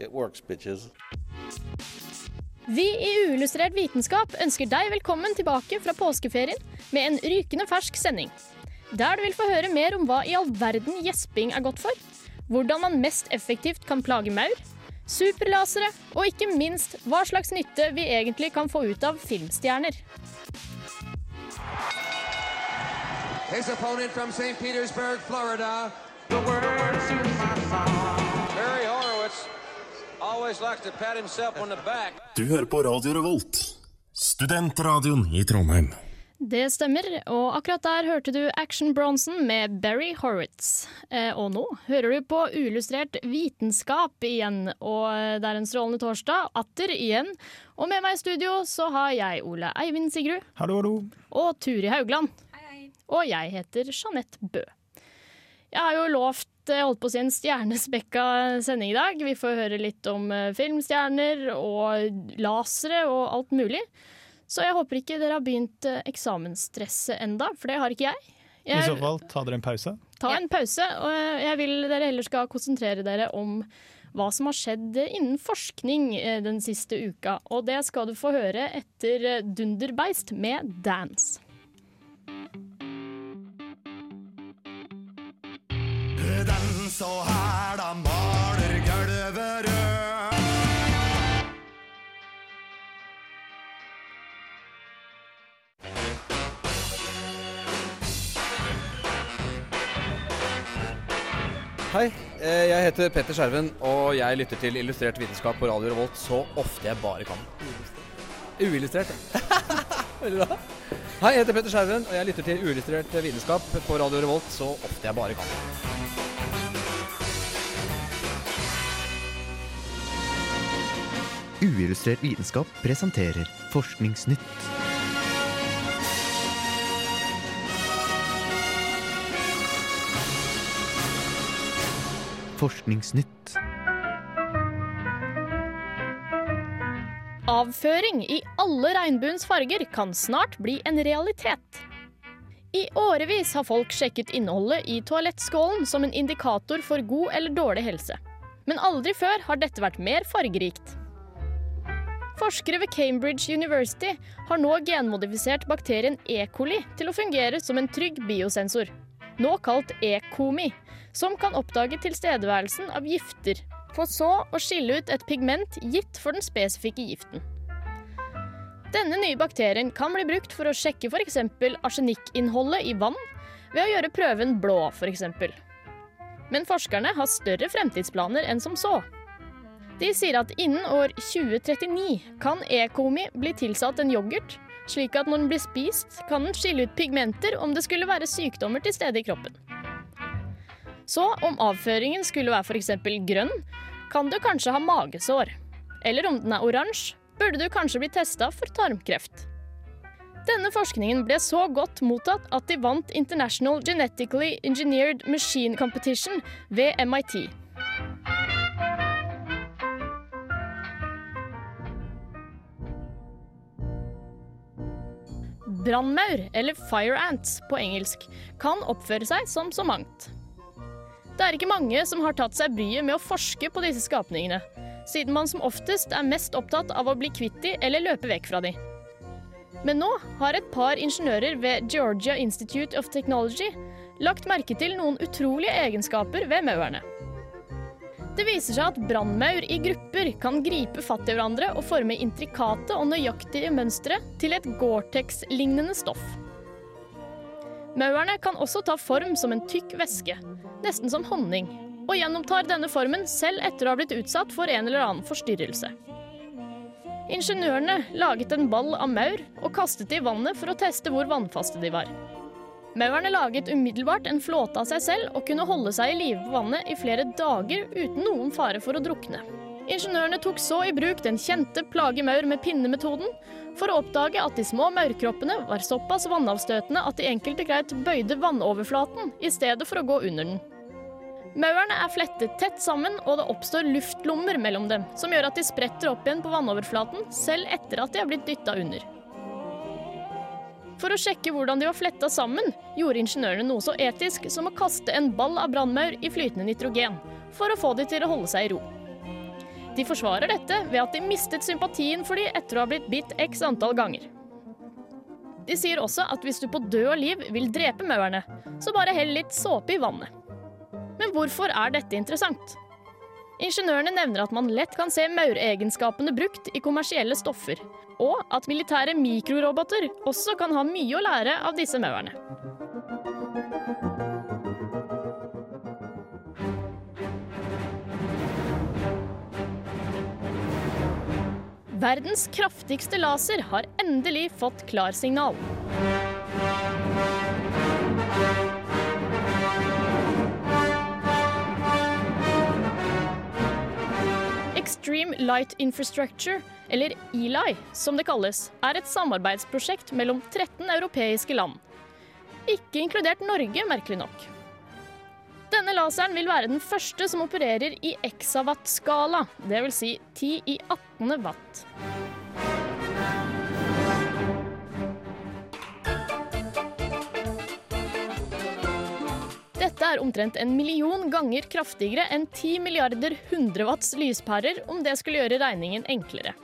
it works, bitches. Vi i Uillustrert vitenskap ønsker deg velkommen tilbake fra påskeferien med en rykende fersk sending. Der du vil få høre mer om hva i all verden gjesping er godt for, hvordan man mest effektivt kan plage maur, superlasere og ikke minst hva slags nytte vi egentlig kan få ut av filmstjerner. His opponent from St. Petersburg, Florida. Barry Horowitz to. Du hører på Radio Revolt, studentradioen i Trondheim. Det stemmer, og akkurat der hørte du Action Bronson med Barry Horwitz. Eh, og nå hører du på uillustrert vitenskap igjen, og det er en strålende torsdag, atter igjen. Og med meg i studio så har jeg Ole Eivind Sigrud Hallo, hallo. og Turi Haugland. Og jeg heter Jeanette Bø. Jeg har jo lovt jeg holdt på å si en stjernespekka sending i dag. Vi får høre litt om eh, filmstjerner og lasere og alt mulig. Så jeg håper ikke dere har begynt eh, eksamensstresset enda, for det har ikke jeg. I så fall, ta dere en pause. Ta en pause, og jeg vil dere heller skal konsentrere dere om hva som har skjedd innen forskning eh, den siste uka. Og det skal du få høre etter eh, Dunderbeist med Dance. Så hæla maler gulvet rød. Hei, eh, jeg heter Petter Skjerven, og jeg lytter til Illustrert vitenskap på Radio Revolt så ofte jeg bare kan. Uillustrert. Veldig bra. Hei, jeg heter Petter Skjerven, og jeg lytter til Uillustrert vitenskap på Radio Revolt så ofte jeg bare kan. Uillustrert vitenskap presenterer Forskningsnytt. Forskningsnytt. Avføring i alle regnbuens farger kan snart bli en realitet. I årevis har folk sjekket innholdet i toalettskålen som en indikator for god eller dårlig helse. Men aldri før har dette vært mer fargerikt. Forskere ved Cambridge University har nå genmodifisert bakterien E. coli til å fungere som en trygg biosensor, nå kalt E. comi, som kan oppdage tilstedeværelsen av gifter, for så å skille ut et pigment gitt for den spesifikke giften. Denne nye bakterien kan bli brukt for å sjekke f.eks. arsenikkinnholdet i vann ved å gjøre prøven blå, f.eks. Men forskerne har større fremtidsplaner enn som så. De sier at innen år 2039 kan ekomi bli tilsatt en yoghurt, slik at når den blir spist, kan den skille ut pigmenter om det skulle være sykdommer til stede i kroppen. Så om avføringen skulle være f.eks. grønn, kan du kanskje ha magesår. Eller om den er oransje, burde du kanskje bli testa for tarmkreft. Denne forskningen ble så godt mottatt at de vant International Genetically Engineered Machine Competition ved MIT. Brannmaur, eller fire ants på engelsk, kan oppføre seg som så mangt. Det er ikke mange som har tatt seg bryet med å forske på disse skapningene, siden man som oftest er mest opptatt av å bli kvitt de eller løpe vekk fra de. Men nå har et par ingeniører ved Georgia Institute of Technology lagt merke til noen utrolige egenskaper ved maurene. Det viser seg at brannmaur i grupper kan gripe fatt i hverandre og forme intrikate og nøyaktige mønstre til et Gore-Tex-lignende stoff. Maurene kan også ta form som en tykk væske, nesten som honning, og gjennomtar denne formen selv etter å ha blitt utsatt for en eller annen forstyrrelse. Ingeniørene laget en ball av maur og kastet det i vannet for å teste hvor vannfaste de var. Maurene laget umiddelbart en flåte av seg selv og kunne holde seg i live på vannet i flere dager uten noen fare for å drukne. Ingeniørene tok så i bruk den kjente plage maur med pinne-metoden for å oppdage at de små maurkroppene var såpass vannavstøtende at de enkelte greit bøyde vannoverflaten i stedet for å gå under den. Maurene er flettet tett sammen, og det oppstår luftlommer mellom dem, som gjør at de spretter opp igjen på vannoverflaten selv etter at de har blitt dytta under. For å sjekke hvordan de var fletta sammen, gjorde ingeniørene noe så etisk som å kaste en ball av brannmaur i flytende nitrogen, for å få de til å holde seg i ro. De forsvarer dette ved at de mistet sympatien for de etter å ha blitt bitt x antall ganger. De sier også at hvis du på død og liv vil drepe maurene, så bare hell litt såpe i vannet. Men hvorfor er dette interessant? Ingeniørene nevner at man lett kan se mauregenskapene brukt i kommersielle stoffer, og at militære mikroroboter også kan ha mye å lære av disse maurene. Verdens kraftigste laser har endelig fått klarsignal. Extreme Light Infrastructure, eller ELI som det kalles, er et samarbeidsprosjekt mellom 13 europeiske land. Ikke inkludert Norge, merkelig nok. Denne laseren vil være den første som opererer i exawatt-skala, dvs. Si 10 i 18. watt. Dette er omtrent en million ganger kraftigere enn 10 milliarder 100 watts lyspærer om det skulle gjøre regningen enklere.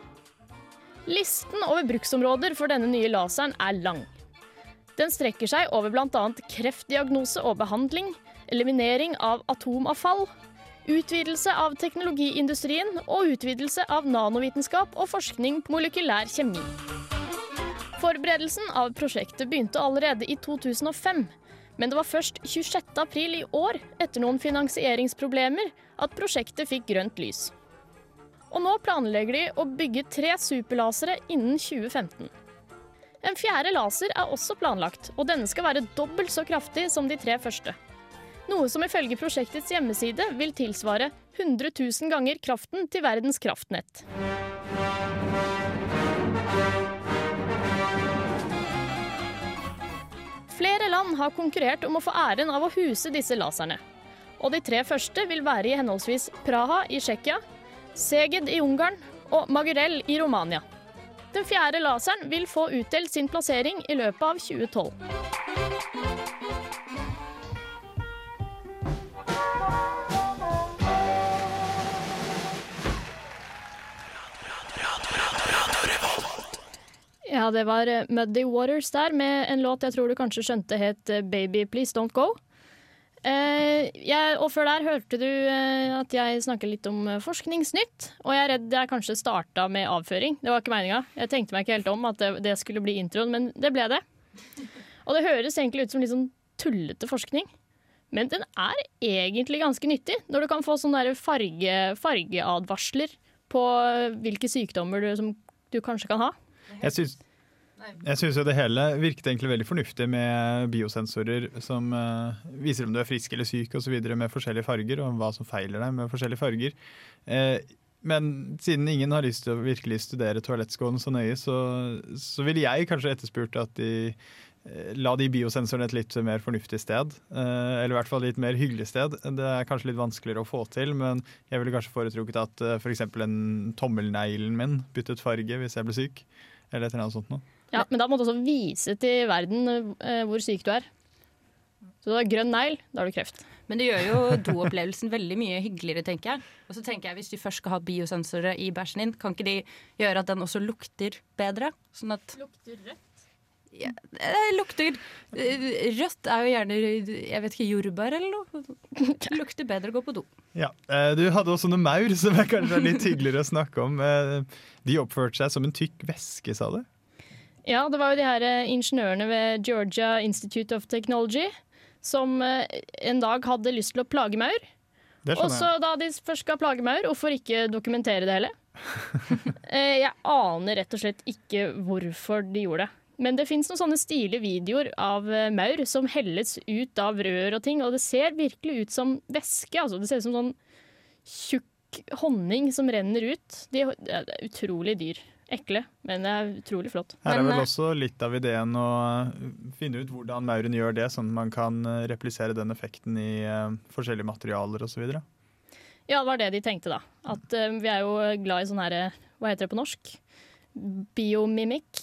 Listen over bruksområder for denne nye laseren er lang. Den strekker seg over bl.a. kreftdiagnose og behandling, eliminering av atomavfall, utvidelse av teknologiindustrien og utvidelse av nanovitenskap og forskning på molekylær kjemi. Forberedelsen av prosjektet begynte allerede i 2005, men det var først 26. april i år, etter noen finansieringsproblemer, at prosjektet fikk grønt lys. Og nå planlegger de å bygge tre superlasere innen 2015. En fjerde laser er også planlagt, og denne skal være dobbelt så kraftig som de tre første. Noe som ifølge prosjektets hjemmeside vil tilsvare 100 000 ganger kraften til verdens kraftnett. Flere land har konkurrert om å få æren av å huse disse laserne. Og de tre første vil være i henholdsvis Praha i Tsjekkia, Seged i Ungarn og Magurell i Romania. Den fjerde laseren vil få utdelt sin plassering i løpet av 2012. Ja, det var eh, Muddy Waters der med en låt jeg tror du kanskje skjønte het eh, Baby Please Don't Go. Eh, jeg, og før der hørte du eh, at jeg snakket litt om Forskningsnytt. Og jeg er redd jeg kanskje starta med avføring. Det var ikke meninga. Jeg tenkte meg ikke helt om at det, det skulle bli introen, men det ble det. Og det høres egentlig ut som litt sånn tullete forskning. Men den er egentlig ganske nyttig, når du kan få sånne farge, fargeadvarsler på hvilke sykdommer du, som du kanskje kan ha. Jeg syns, jeg syns jo det hele virket egentlig veldig fornuftig med biosensorer som uh, viser om du er frisk eller syk osv. med forskjellige farger, og hva som feiler deg med forskjellige farger. Uh, men siden ingen har lyst til å virkelig studere toalettskålen så nøye, så, så ville jeg kanskje etterspurt at de eh, La de biosensorene et litt mer fornuftig sted, eller i hvert fall litt mer hyggelig sted. Det er kanskje litt vanskeligere å få til, men jeg ville kanskje foretrukket at f.eks. en tommelneglen min byttet farge hvis jeg ble syk, eller et eller annet sånt noe. Ja, Men da må du også vise til verden eh, hvor syk du er. Så du har grønn negl, da har du kreft. Men det gjør jo doopplevelsen veldig mye hyggeligere, tenker jeg. Og så tenker jeg Hvis de først skal ha biosensorer i bæsjen din, kan ikke de gjøre at den også lukter bedre? Sånn at Lukter rødt? Ja, det lukter eh, Rødt er jo gjerne jeg vet ikke, jordbær eller noe. Det lukter bedre å gå på do. Ja, eh, Du hadde også noen maur som er kanskje litt hyggeligere å snakke om. Eh, De oppførte seg som en tykk væske, sa du? Ja, det var jo de her ingeniørene ved Georgia Institute of Technology som en dag hadde lyst til å plage maur. Og så da de først skal plage maur, hvorfor ikke dokumentere det hele? Eh, Jeg aner rett og slett ikke hvorfor de gjorde det. Men det fins noen sånne stilige videoer av eh, maur som helles ut av rør og ting, og det ser virkelig ut som væske. Altså, det ser ut som sånn tjukk honning som renner ut. De det er utrolig dyr. Ekle, men det er utrolig flott. Her er vel eh, også litt av ideen å eh, finne ut hvordan mauren gjør det, sånn at man kan replisere den effekten i forskjellige materialer osv. Ja, det var det de tenkte, da. At vi er jo glad i sånn herre Hva heter det på norsk? Biomimikk.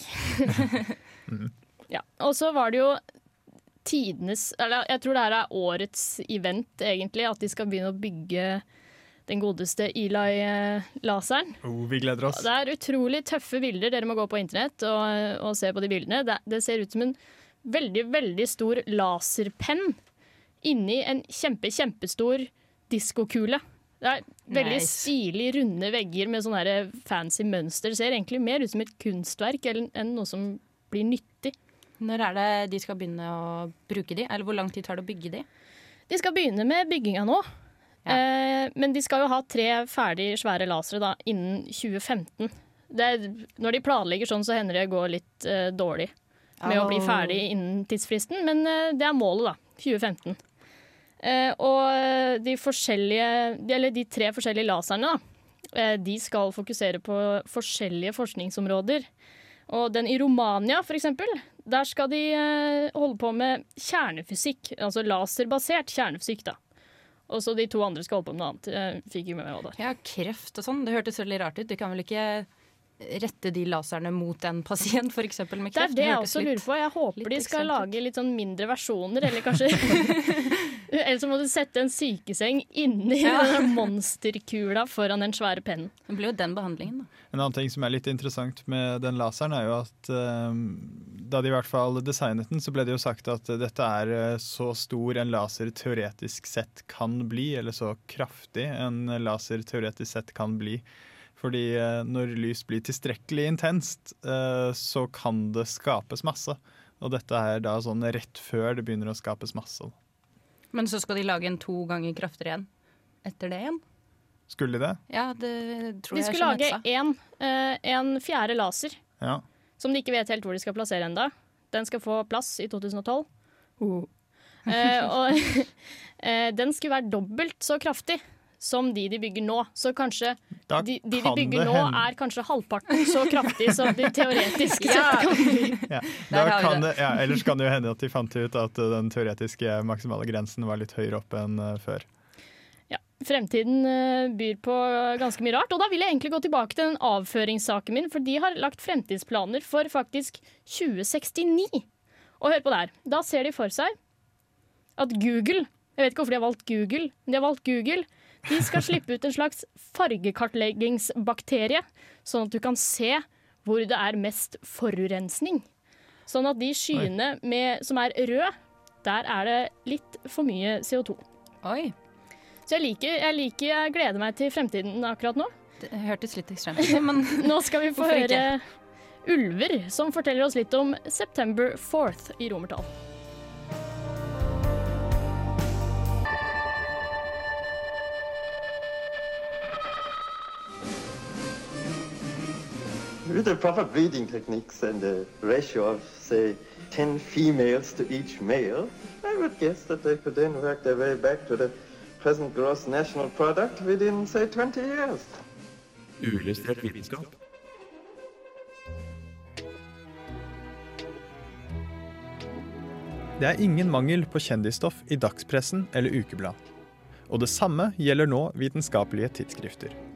ja. Og så var det jo tidenes Eller jeg tror det her er årets event, egentlig. At de skal begynne å bygge den godeste Eli-laseren. Oh, vi gleder oss. Det er utrolig tøffe bilder. Dere må gå på internett og, og se på de bildene. Det, det ser ut som en veldig, veldig stor laserpenn inni en kjempe, kjempestor diskokule. Det er veldig Nice. stilig, runde vegger med sånne fancy mønster. Det ser egentlig mer ut som et kunstverk enn noe som blir nyttig. Når er det de skal begynne å bruke de? Eller hvor lang tid tar det å bygge de? De skal begynne med bygginga nå. Eh, men de skal jo ha tre ferdig svære lasere innen 2015. Det er, når de planlegger sånn, så hender det går litt eh, dårlig med å bli ferdig innen tidsfristen, men eh, det er målet, da. 2015. Eh, og de de- de tre forskjellige laserne, eh, de skal fokusere på forskjellige forskningsområder. Og den i Romania, eksempel, der skal de eh, holde på med kjernefysikk. Altså laserbasert kjernefysikk, da. Og så de to andre skal holde på med noe annet. Jeg fikk ikke med meg hva det. Ja, kreft og sånn. Det hørtes veldig rart ut. Du kan vel ikke rette de laserne mot en pasient, f.eks. med kreft? Det er det jeg også lurer på. Jeg håper de skal lage litt sånn mindre versjoner, eller kanskje Eller så må du sette en sykeseng inni Ja. monsterkula foran den svære pennen. Det blir jo den behandlingen, da. En annen ting som er litt interessant med den laseren, er jo at eh, da de i hvert fall designet den, så ble det jo sagt at dette er eh, så stor en laser teoretisk sett kan bli, eller så kraftig en laser teoretisk sett kan bli. Fordi eh, når lys blir tilstrekkelig intenst, eh, så kan det skapes masse. Og dette er da sånn rett før det begynner å skapes masse. Men så skal de lage en to ganger kraftigere igjen etter det igjen? Skulle de det? Ja, det tror De jeg skulle lage en, eh, en fjerde laser, Ja. som de ikke vet helt hvor de skal plassere enda. Den skal få plass i 2012. Uh. Eh, og eh, den skulle være dobbelt så kraftig som de de bygger nå. Så kanskje Da de, de de bygger nå hende- er kanskje halvparten så kraftig som de teoretisk Ja. sett kan bli. Ja. Der Da kan det. ja, ellers kan det jo hende at de fant ut at eh, den teoretiske maksimale grensen var litt høyere opp enn eh, før. Ja, Fremtiden eh, byr på ganske mye rart. Og da vil jeg egentlig gå tilbake til den avføringssaken min, for de har lagt fremtidsplaner for faktisk 2069. Og hør på det her. Da ser de for seg at Google Jeg vet ikke hvorfor de har valgt Google, men de har valgt Google. De skal slippe ut en slags fargekartleggingsbakterie, sånn at du kan se hvor det er mest forurensning. Sånn at de skyene med, som er røde, der er det litt for mye CO2. Oi, Så jeg liker, jeg liker, jeg gleder meg til fremtiden akkurat nå. det hørtes litt ekstremt ut, men Nå skal vi få høre høre ulver, som forteller oss litt om September 4th i romertall. With the proper breeding techniques and the ratio of, say, 10 females to each male, I would guess that they could then work their way back to the present gross national product within, say, 20 years. Uillustrert vitenskap. Det er ingen mangel på kjendisstoff i dagspressen eller ukeblad. Og det samme gjelder nå vitenskapelige tidsskrifter.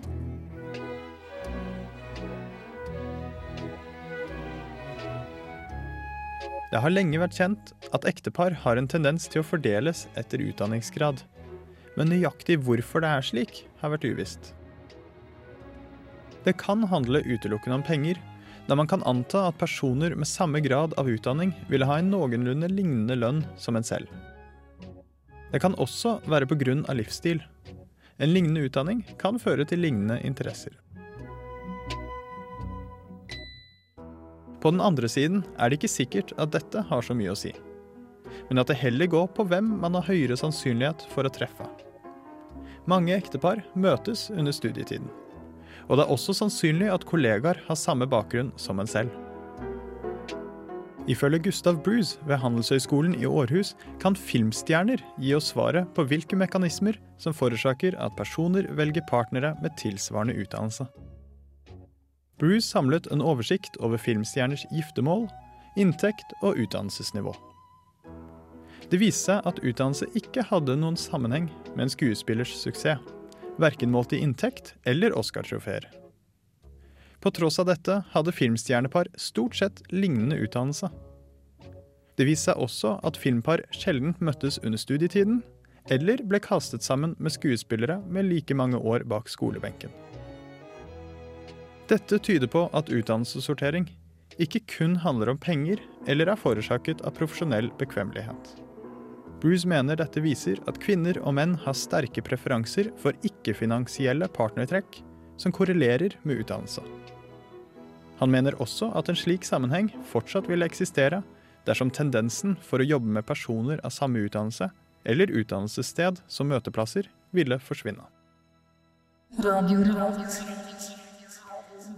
Det har lenge vært kjent at ektepar har en tendens til å fordeles etter utdanningsgrad. Men nøyaktig hvorfor det er slik, har vært uvisst. Det kan handle utelukkende om penger, da man kan anta at personer med samme grad av utdanning ville ha en noenlunde lignende lønn som en selv. Det kan også være pga. livsstil. En lignende utdanning kan føre til lignende interesser. På den andre siden er det ikke sikkert at dette har så mye å si, men at det heller går på hvem man har høyere sannsynlighet for å treffe. Mange ektepar møtes under studietiden. Og det er også sannsynlig at kollegaer har samme bakgrunn som en selv. Ifølge Gustav Bruce ved Handelshøyskolen i Århus kan filmstjerner gi oss svaret på hvilke mekanismer som forårsaker at personer velger partnere med tilsvarende utdannelse. Bruce samlet en oversikt over filmstjerners giftermål, inntekt og utdannelsesnivå. Det viste seg at utdannelse ikke hadde noen sammenheng med en skuespillers suksess, verken målt i inntekt eller Oscar-trofeer. På tross av dette hadde filmstjernepar stort sett lignende utdannelse. Det viste seg også at filmpar sjelden møttes under studietiden, eller ble kastet sammen med skuespillere med like mange år bak skolebenken. Dette tyder på at utdannelsessortering ikke kun handler om penger eller er forårsaket av profesjonell bekvemmelighet. Bruce mener dette viser at kvinner og menn har sterke preferanser for ikke-finansielle partnertrekk som korrelerer med utdannelse. Han mener også at en slik sammenheng fortsatt vil eksistere dersom tendensen for å jobbe med personer av samme utdannelse eller utdannelsessted som møteplasser ville forsvinne.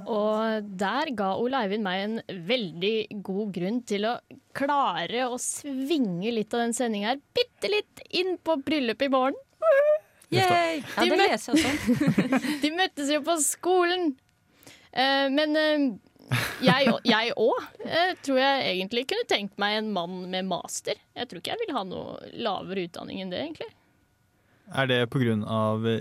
Og der ga Ole Eivind meg en veldig god grunn til å klare å svinge litt av den sendinga her bitte litt inn på bryllup i morgen. Yay! De leser jeg sånn. De møttes jo på skolen. Eh, men eh, jeg òg eh, tror jeg egentlig kunne tenkt meg en mann med master. Jeg tror ikke jeg vil ha noe lavere utdanning enn det, egentlig. Er det pga.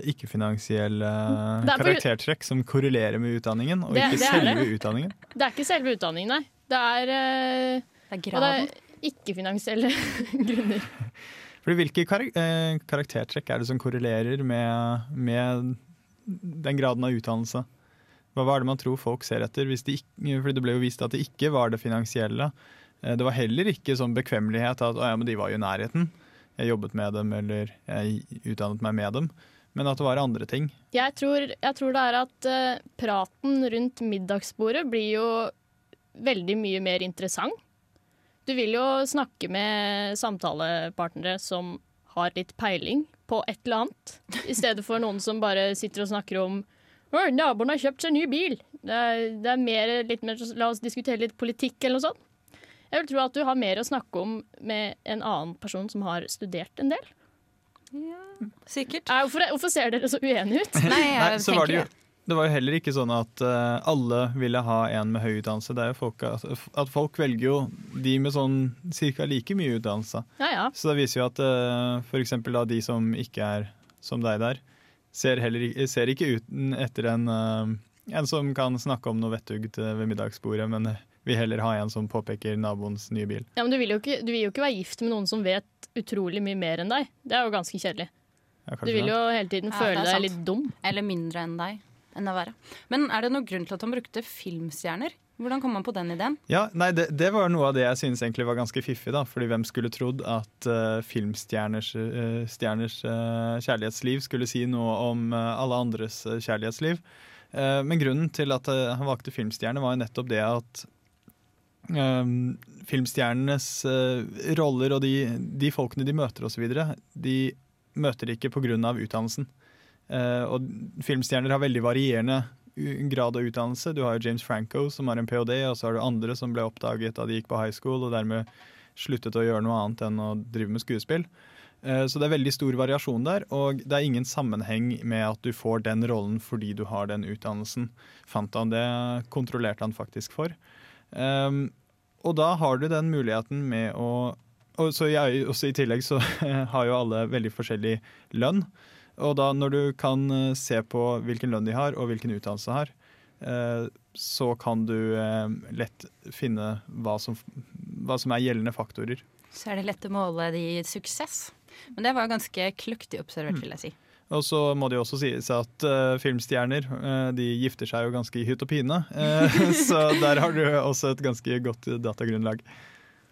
ikke-finansielle er på grunn- karaktertrekk som korrelerer med utdanningen, og Det- ikke det selve det. utdanningen? Det er ikke selve utdanningen, nei. Det er, eh, Det er og det er ikke-finansielle grunner. Fordi hvilke kar eh, karaktertrekk er det som korrelerer med, med den graden av utdannelse? Hva, er det man tror folk ser etter? Hvis de ikke, fordi det ble jo vist at det ikke var det finansielle. Eh, Det var heller ikke sånn bekvemmelighet at å ja, men de var jo i nærheten. Jeg jobbet med dem, eller jeg utdannet meg med dem. Men at det var andre ting. Jeg tror, jeg tror det er at eh, praten rundt middagsbordet blir jo veldig mye mer interessant. Du vil jo snakke med samtalepartnere som har litt peiling på et eller annet, i stedet for noen som bare sitter og snakker om naboen har kjøpt seg ny bil. Det er, det er mer, mer La oss diskutere litt politikk eller noe sånt. Jeg vil tro at du har mer å snakke om med en annen person som har studert en del. Sikkert. Nei, hvorfor, hvorfor ser dere så uenige ut? Nei, jeg Nei, så var det, jo, det var jo heller ikke sånn at uh, alle ville ha en med høy utdannelse. Det er jo folk, at, at folk velger jo de med sånn cirka like mye utdannelse. Ja, ja. Så det viser jo at uh, f.eks. de som ikke er som deg der, ser, heller, ser ikke ut etter en, uh, en som kan snakke om noe vettugt eh, ved middagsbordet, men vil heller ha en som påpeker naboens nye bil. Ja, men du vil, jo ikke, du vil jo ikke være gift med noen som vet utrolig mye mer enn deg. Det er jo ganske kjedelig. Ja, Du vil jo hele tiden Ja, føle deg litt dum. Eller mindre enn deg. Enn. Men er det noen grunn til at han brukte filmstjerner? Hvordan kom han på den ideen? Ja, nei, det, det var noe av det jeg synes egentlig var ganske fiffig. da, fordi hvem skulle trodd at uh, filmstjerners uh, stjerners, eh, kjærlighetsliv skulle si noe om alle andres kjærlighetsliv. Eh, men grunnen til at han valgte filmstjerne, var jo nettopp det at filmstjernenes eh, roller og de, de folkene de møter osv., de møter ikke pga. utdannelsen. Eh, og filmstjerner har veldig varierende grad av utdannelse. Du har jo James Franco som har en ph.d., og så har du andre som ble oppdaget da de gikk på high school og dermed sluttet å gjøre noe annet enn å drive med skuespill. Eh, Så det er veldig stor variasjon der, og det er ingen sammenheng med at du får den rollen fordi du har den utdannelsen. Fant han det, kontrollerte han faktisk for. Um, og da har du den muligheten med å og så jeg, også I tillegg så har jo alle veldig forskjellig lønn. Og da når du kan eh, se på hvilken lønn de har og hvilken utdannelse de har, eh, så kan du eh, lett finne hva som, hva som er gjeldende faktorer. Så er det lett å måle de suksess. Men det var ganske kløktig observert, vil jeg si. Og så må det jo også sies at uh, filmstjerner uh, de gifter seg jo ganske i hytt og pine. Uh, så der har du også et ganske godt datagrunnlag.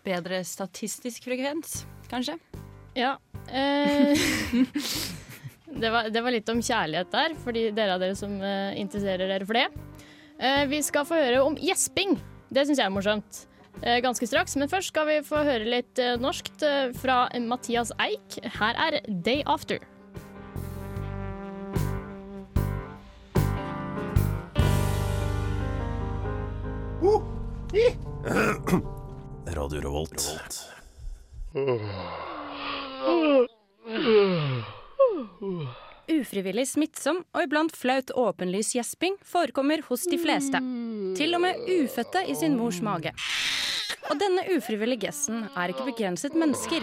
Bedre statistisk frekvens, kanskje? Ja. Eh, det, var, det var litt om kjærlighet der, for dere av dere som interesserer dere for det. Eh, vi skal få høre om gjesping. Det syns jeg er morsomt. Eh, ganske straks, men først skal vi få høre litt norskt fra Mathias Eik. Her er 'Day After'. Radio Radio Revolt. Ufrivillig smittsom og iblant flaut åpenlys gjesping forekommer hos de fleste. Til og med ufødte i sin mors mage. Og denne ufrivillige gesten er ikke begrenset mennesker.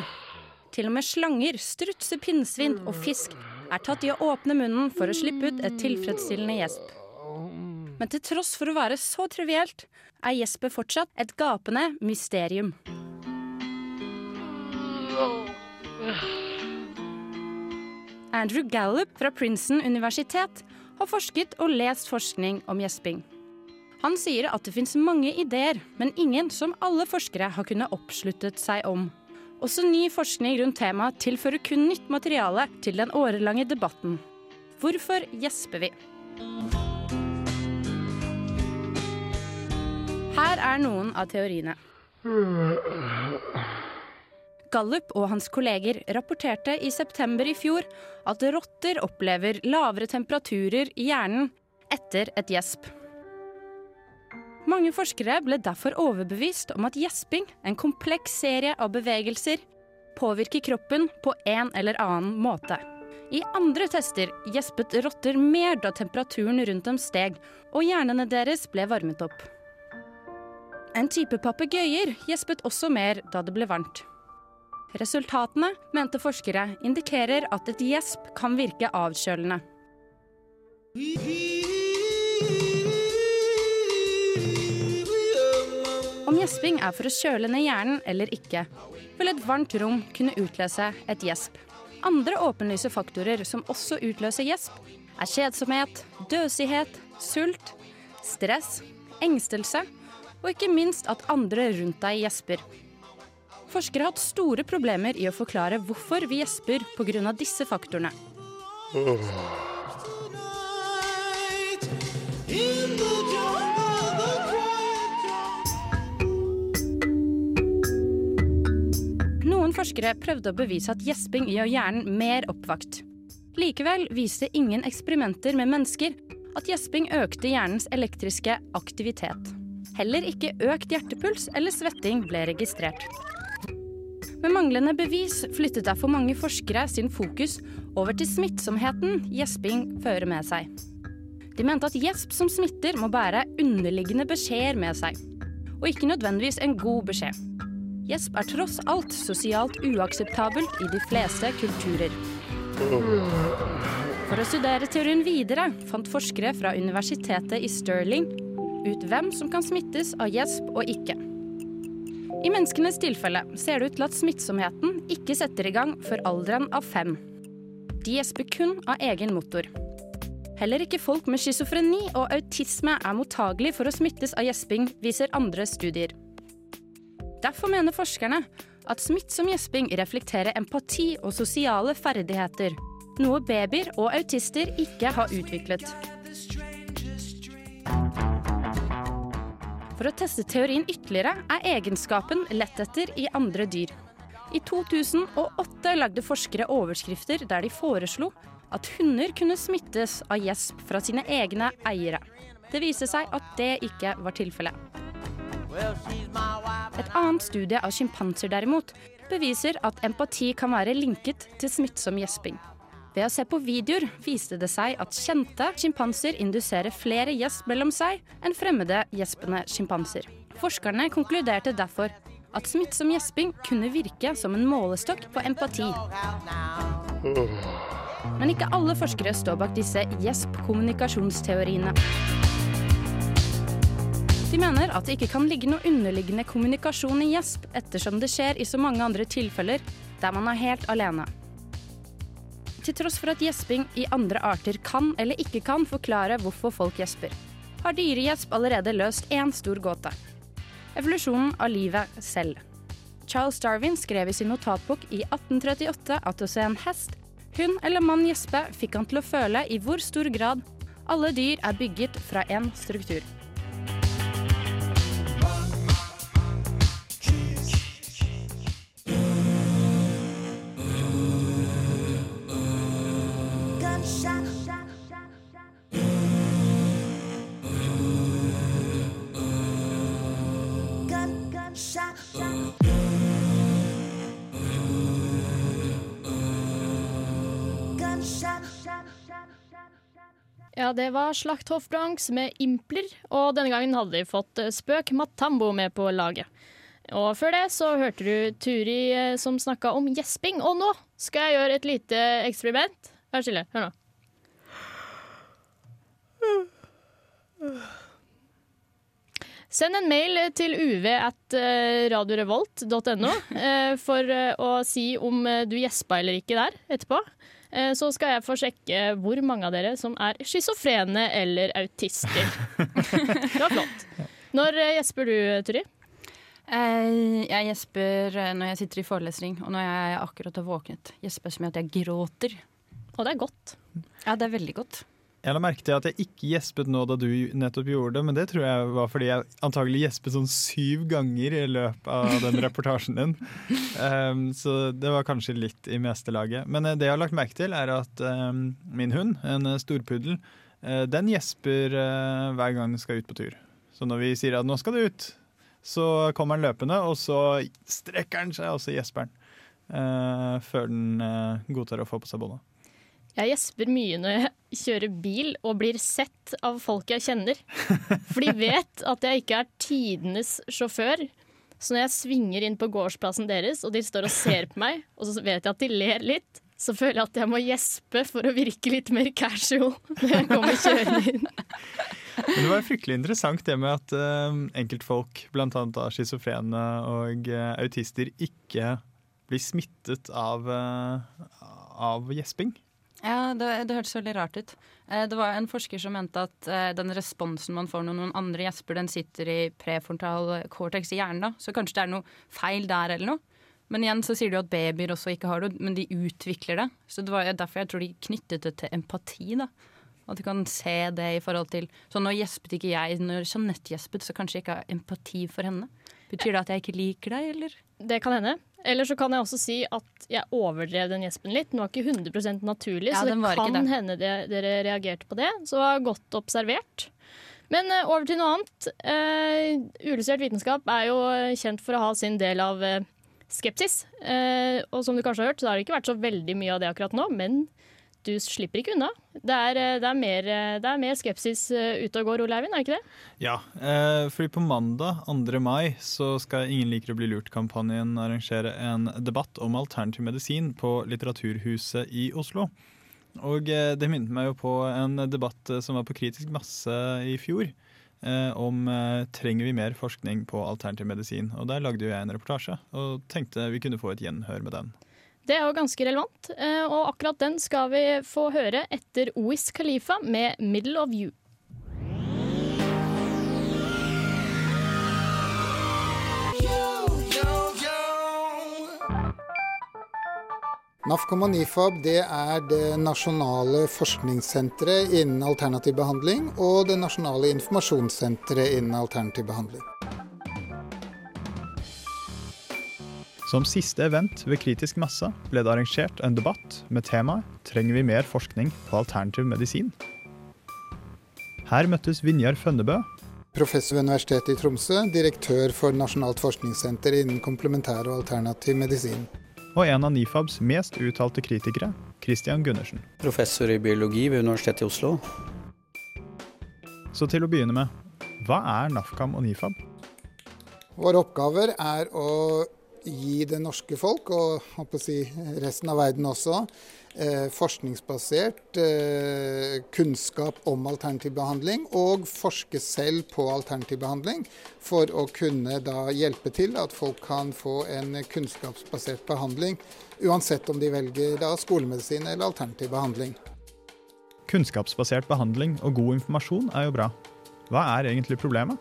Til og med slanger, strutser, pinnsvin og fisk er tatt i å åpne munnen for å slippe ut et tilfredsstillende gjesp. Men til tross for å være så trivielt, er gjespet fortsatt et gapende mysterium. Andrew Gallup fra Princeton universitet har forsket og lest forskning om gjesping. Han sier at det fins mange ideer, men ingen som alle forskere har kunnet oppsluttet seg om. Også ny forskning rundt temaet tilfører kun nytt materiale til den årelange debatten. Hvorfor gjesper vi? Her er noen av teoriene. Gallup og hans kolleger rapporterte i september i fjor at rotter opplever lavere temperaturer i hjernen etter et gjesp. Mange forskere ble derfor overbevist om at gjesping, en kompleks serie av bevegelser, påvirker kroppen på en eller annen måte. I andre tester gjespet rotter mer da temperaturen rundt dem steg, og hjernene deres ble varmet opp. En type papegøyer gjespet også mer da det ble varmt. Resultatene, mente forskere, indikerer at et gjesp kan virke avkjølende. Om gjesping er for å kjøle ned hjernen eller ikke, vil et varmt rom kunne utløse et gjesp. Andre åpenlyse faktorer som også utløser gjesp, er kjedsomhet, døsighet, sult, stress, engstelse og ikke minst at andre rundt deg gjesper. Forskere har hatt store problemer i å forklare hvorfor vi gjesper pga. disse faktorene. Noen forskere prøvde å bevise at gjesping gjør hjernen mer oppvakt. Likevel viste ingen eksperimenter med mennesker at gjesping økte hjernens elektriske aktivitet. Heller ikke økt hjertepuls eller svetting ble registrert. Med manglende bevis flyttet derfor mange forskere sin fokus over til smittsomheten gjesping fører med seg. De mente at gjesp som smitter må bære underliggende beskjeder med seg, og ikke nødvendigvis en god beskjed. Gjesp er tross alt sosialt uakseptabelt i de fleste kulturer. For å studere teorien videre fant forskere fra universitetet i Stirling ut hvem som kan smittes av gjesp og ikke. I menneskenes tilfelle ser det ut til at smittsomheten ikke setter i gang før alderen av fem. De gjesper kun av egen motor. Heller ikke folk med schizofreni og autisme er mottagelig for å smittes av gjesping, viser andre studier. Derfor mener forskerne at smittsom gjesping reflekterer empati og sosiale ferdigheter, noe babyer og autister ikke har utviklet. For å teste teorien ytterligere er egenskapen lett etter i andre dyr. I 2008 lagde forskere overskrifter der de foreslo at hunder kunne smittes av gjesp fra sine egne eiere. Det viste seg at det ikke var tilfellet. Et annet studie av sjimpanser derimot beviser at empati kan være linket til smittsom gjesping. Ved å se på videoer viste det seg at kjente sjimpanser induserer flere gjesp mellom seg enn fremmede gjespende sjimpanser. Forskerne konkluderte derfor at smittsom gjesping kunne virke som en målestokk på empati. Men ikke alle forskere står bak disse gjesp-kommunikasjonsteoriene. De mener at det ikke kan ligge noe underliggende kommunikasjon i gjesp, ettersom det skjer i så mange andre tilfeller der man er helt alene. Til tross for at gjesping i andre arter kan eller ikke kan forklare hvorfor folk gjesper, har dyregjesp allerede løst én stor gåte. Evolusjonen av livet selv. Charles Darwin skrev i sin notatbok i 1838 at å se en hest, hund eller mann gjespe fikk han til å føle i hvor stor grad alle dyr er bygget fra én struktur. Det var Slakthoff Bronx med Impler, og denne gangen hadde de fått eh, Spøk Matambo med på laget. Og før det så hørte du Turi eh, som snakka om gjesping, og nå skal jeg gjøre et lite eksperiment. Vær stille, hør nå. Send en mail til uv at eh, radiorevolt.no for å si om du gjespa eller ikke der etterpå. Eh, Så skal jeg få sjekke hvor mange av dere som er schizofrene eller autister. Det var flott. Når eh, gjesper du, Turi? Eh, jeg gjesper når jeg sitter i forelesning, og når jeg akkurat har våknet. Gjesper som i at jeg gråter. Og det er godt. Ja, det er veldig godt. Jeg la merke til at jeg ikke gjespet nå da du nettopp gjorde det, men det tror jeg var fordi jeg antagelig gjespet sånn syv ganger i løpet av den reportasjen din. Um, så det var kanskje litt i meste laget. Men eh, det jeg har lagt merke til, er at um, min hund, en eh, storpuddel, uh, den gjesper uh, hver gang den skal ut på tur. Så når vi sier at nå skal du ut, så kommer den løpende, og så strekker den seg, og så gjesper den. Uh, før den godtar å få på seg båndet. Jeg gjesper mye når jeg kjører bil og blir sett av folk jeg kjenner. For de vet at jeg ikke er tidenes sjåfør. Så når jeg svinger inn på gårdsplassen deres, og de står og ser på meg, og så vet jeg at de ler litt, så føler jeg at jeg må gjespe for å virke litt mer casual når jeg kommer kjørende inn. Men det var fryktelig interessant det med at uh, enkeltfolk, bl.a. schizofrene og uh, autister, ikke blir smittet av, uh, av gjesping. Ja, det, det hørtes veldig rart ut. Eh, Det var en forsker som mente at eh, den responsen man får når noen andre gjesper, den sitter i prefrontal cortex i hjernen. da. Så kanskje det er noe feil der eller noe. Men igjen så sier du at babyer også ikke har det, men de utvikler det. Så det var derfor jeg tror de knyttet det til empati. da. At du kan se det i forhold til Så nå gjespet ikke jeg. Når Jeanette gjespet, så kanskje jeg ikke har empati for henne. Betyr det at jeg ikke liker deg, eller? Det kan hende. Eller så kan jeg også si at jeg overdrev den gjespen litt. Den var ikke 100 naturlig, Ja, så det kan det. hende det, dere reagerte på det. Så det var godt observert. Men uh, over til noe annet. Uh, Uillustrert vitenskap er jo kjent for å ha sin del av uh, skepsis. Og som du kanskje har hørt, så har det ikke vært så veldig mye av det akkurat nå, men du slipper ikke unna. Det er, eh, det er, mer, eh, det er mer skepsis eh, ute og går, Ole Eivind, er det ikke det? Ja, fordi på mandag 2. mai så skal Ingen liker å bli lurt-kampanjen arrangere en debatt om alternativ medisin på Litteraturhuset i Oslo. Og det minnet meg jo på en debatt som var på kritisk masse i fjor. Om trenger vi mer forskning på alternativ medisin. Og Der lagde jo jeg en reportasje og tenkte vi kunne få et gjenhør med den. Det er jo ganske relevant, eh, og akkurat den skal vi få høre etter Ois Khalifa med 'Middle of You'. NAFKOM og NIFAB det er det nasjonale forskningssenteret innen alternativ behandling og det nasjonale informasjonssenteret innen alternativ behandling. Som siste event ved Kritisk masse ble det arrangert en debatt med temaet 'Trenger vi mer forskning på alternativ medisin?'. Her møttes Vinjar Fønnebø, Professor ved Universitetet i Tromsø, direktør for Nasjonalt forskningssenter innen komplementær og alternativ medisin. og en av NIFABs mest uttalte kritikere, Christian Gundersen. Professor i biologi ved Universitetet i Oslo. Så til å begynne med, hva er NAFKAM og NIFAB? Våre oppgaver er å gi det norske folk, og håper å si resten av verden også, eh, forskningsbasert eh, kunnskap om alternativ behandling, og forske selv på alternativ behandling, for å kunne da hjelpe til at folk kan få en kunnskapsbasert behandling, uansett om de velger da skolemedisin eller alternativ behandling. Kunnskapsbasert behandling og god informasjon er jo bra. Hva er egentlig problemet?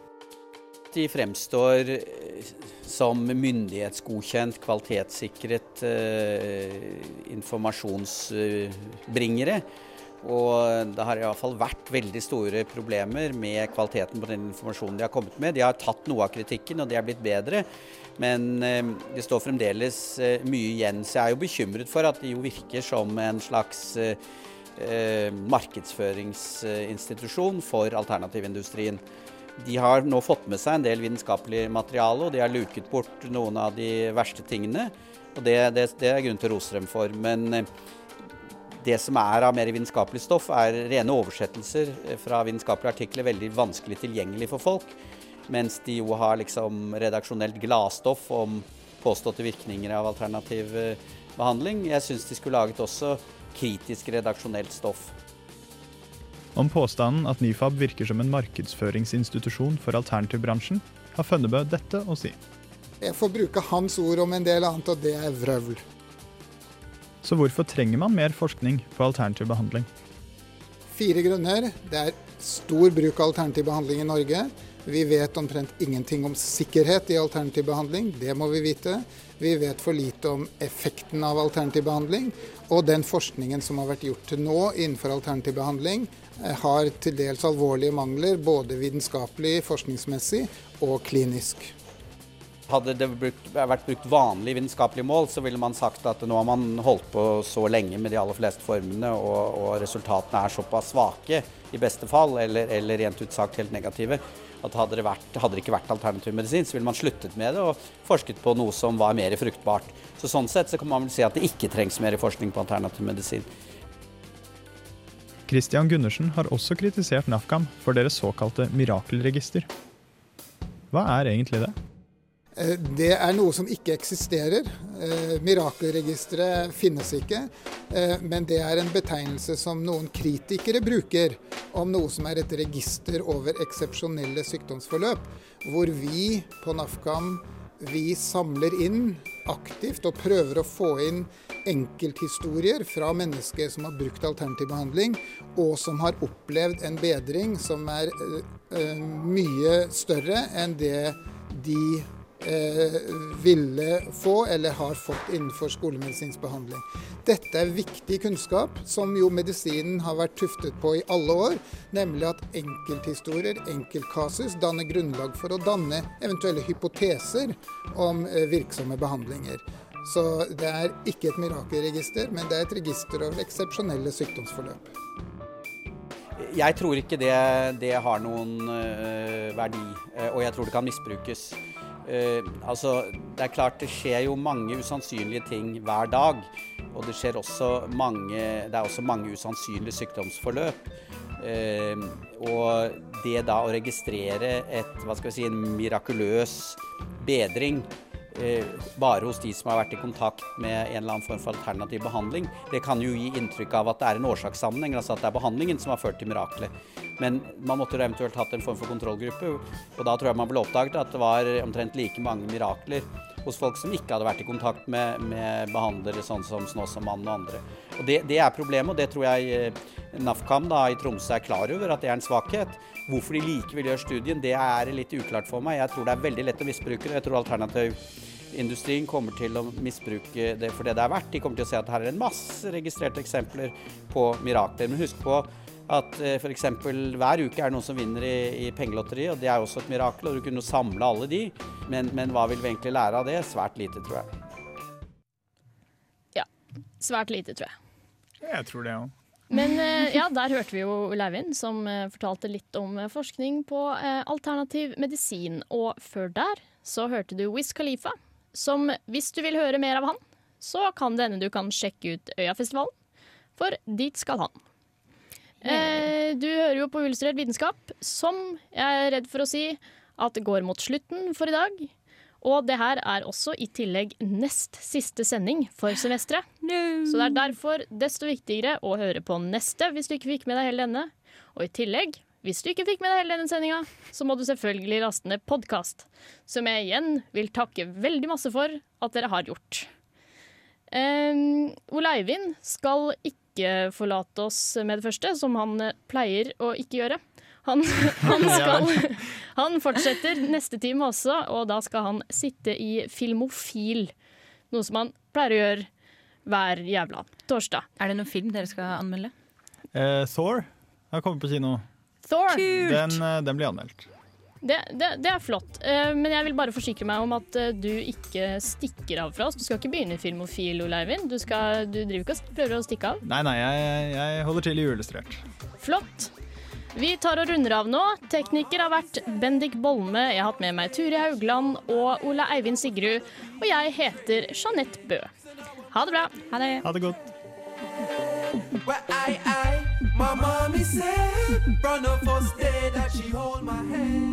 De fremstår som myndighetsgodkjent, kvalitetssikret eh, informasjonsbringere. Og det har i hvert fall vært veldig store problemer med kvaliteten på den informasjonen de har kommet med. De har tatt noe av kritikken, og det er blitt bedre. Men eh, det står fremdeles eh, mye igjen. Så jeg er jo bekymret for at det jo virker som en slags eh, markedsføringsinstitusjon for alternativindustrien. De har nå fått med seg en del vitenskapelig materiale, og de har luket bort noen av de verste tingene. Og det, det, det er grunn til å rose dem for. Men eh, det som er av mer vitenskapelig stoff, er rene oversettelser fra vitenskapelige artikler, veldig vanskelig tilgjengelig for folk. Mens de jo har liksom redaksjonelt gladstoff om påståtte virkninger av alternativ eh, behandling. Jeg syns de skulle laget også kritisk redaksjonelt stoff. Om påstanden at Nifab virker som en markedsføringsinstitusjon for alternativbransjen, har Fønnebø dette å si. Jeg får bruke hans ord om en del annet, og det er vrøvl. Så hvorfor trenger man mer forskning på alternativ behandling? Fire grunner. Det er stor bruk av alternativ behandling i Norge. Vi vet omtrent ingenting om sikkerhet i alternativ behandling. Det må vi vite. Vi vet for lite om effekten av alternativ behandling. Og den forskningen som har vært gjort til nå innenfor alternativ behandling, eh, har til dels alvorlige mangler, både vitenskapelig, forskningsmessig og klinisk. Hadde det brukt, vært brukt vanlige vitenskapelige mål, så ville man sagt at nå har man holdt på så lenge med de aller fleste formene, og, og resultatene er såpass svake, i beste fall, eller, eller rent ut sagt helt negative, at hadde det, vært, hadde det ikke vært alternativ medisin, så ville man sluttet med det og forsket på noe som var mer fruktbart. Så Sånn sett så kan man vel si at det ikke trengs mer forskning på alternativ medisin. Christian Gundersen har også kritisert NAFKAM for deres såkalte mirakelregister. Hva er egentlig det? Eh, det er noe som ikke eksisterer. Eh, mirakelregisteret finnes ikke. Eh, men det er en betegnelse som noen kritikere bruker om noe som er et register over eksepsjonelle sykdomsforløp. Hvor vi på NAFKAM vi samler inn aktivt og prøver å få inn enkelthistorier fra mennesker som har brukt alternativ behandling, og som har opplevd en bedring som er mye større enn det de eh, ville få eller har fått innenfor skolemedisinsk behandling. Dette er viktig kunnskap som jo medisinen har vært tuftet på i alle år, nemlig at enkelthistorier, enkeltkasus, danner grunnlag for å danne eventuelle hypoteser om eh, virksomme behandlinger. Så det er ikke et mirakelregister, men det er et register over eksepsjonelle sykdomsforløp. Jeg tror ikke det, det har noen øh, verdi, og jeg tror det kan misbrukes. Uh, altså, det er klart det skjer jo mange usannsynlige ting hver dag. Og det, skjer også mange, det er også mange usannsynlige sykdomsforløp. Uh, og det da å registrere et, hva skal vi si, en mirakuløs bedring uh, bare hos de som har vært i kontakt med en eller annen form for alternativ behandling. Det kan jo gi inntrykk av at det er en årsakssammenheng, altså at det er behandlingen som har ført til miraklet. Men man måtte eventuelt hatt en form for kontrollgruppe, og da tror jeg man ble oppdaget at det var omtrent like mange mirakler hos folk som ikke hadde vært i kontakt med, med behandlere sånn som Snåsamannen og andre. Og det, det, er problemet, og det tror jeg eh, NAFKAM da, i Tromsø er klar over, at det er en svakhet. Hvorfor de likevel gjør studien, det er litt uklart for meg. Jeg tror det er veldig lett å misbruke det. Jeg tror alternativindustrien kommer til å misbruke det for det det er verdt. De kommer til å se at her er en masse registrerte eksempler på mirakler. Men husk på at eh, f.eks. hver uke er det noen som vinner i, i pengelotteriet, og det er jo også et mirakel. Og du kunne samle alle de, men, men hva vil vi egentlig lære av det? Svært lite, tror jeg. Ja. Svært lite, tror jeg. Jeg tror det òg. Men eh, ja, der hørte vi jo Leivind som eh, fortalte litt om forskning på alternativ medisin. Og før der så hørte du Wiz Khalifa, som hvis du vil høre mer av han, så kan det hende du kan sjekke ut Øyafestivalen, for dit skal han. Eh, du hører jo på Illustrert vitenskap, som jeg er redd for å si at det går mot slutten for i dag. Og det her er også i tillegg nest siste sending for semesteret. No. Så det er derfor desto viktigere å høre på neste hvis du ikke fikk med deg hele denne. Og i tillegg, hvis du ikke fikk med deg hele denne sendinga, så må du selvfølgelig laste ned podkast. Som jeg igjen vil takke veldig masse for at dere har gjort. Um, Ole Eivind skal ikke ikke forlate oss med det første, som han pleier å ikke gjøre. Han, han, skal, han fortsetter neste time også, og da skal han sitte i Filmofil. Noe som han pleier å gjøre hver jævla torsdag. Er det noen film dere skal anmelde? Eh, Thor har kommet på kino. Thor. Den, eh, den blir anmeldt. Det, det, det, er flott, uh, men jeg vil bare forsikre meg om at uh, du ikke stikker av fra oss. Du skal ikke begynne i Filmofil, Oleivind. Du, skal, du driver ikke og prøver å stikke av? Nei, nei, jeg, jeg holder til i uillustrert. Flott. Vi tar og runder av nå. Tekniker har vært Bendik Bolme. Jeg har hatt med meg Turi Haugland og Ole Eivind Sigrud. Og jeg heter Jeanette Bø. Ha det bra. Ha det. Ha det godt. where I, I, my mommy said, run the first stay that she hold my hand.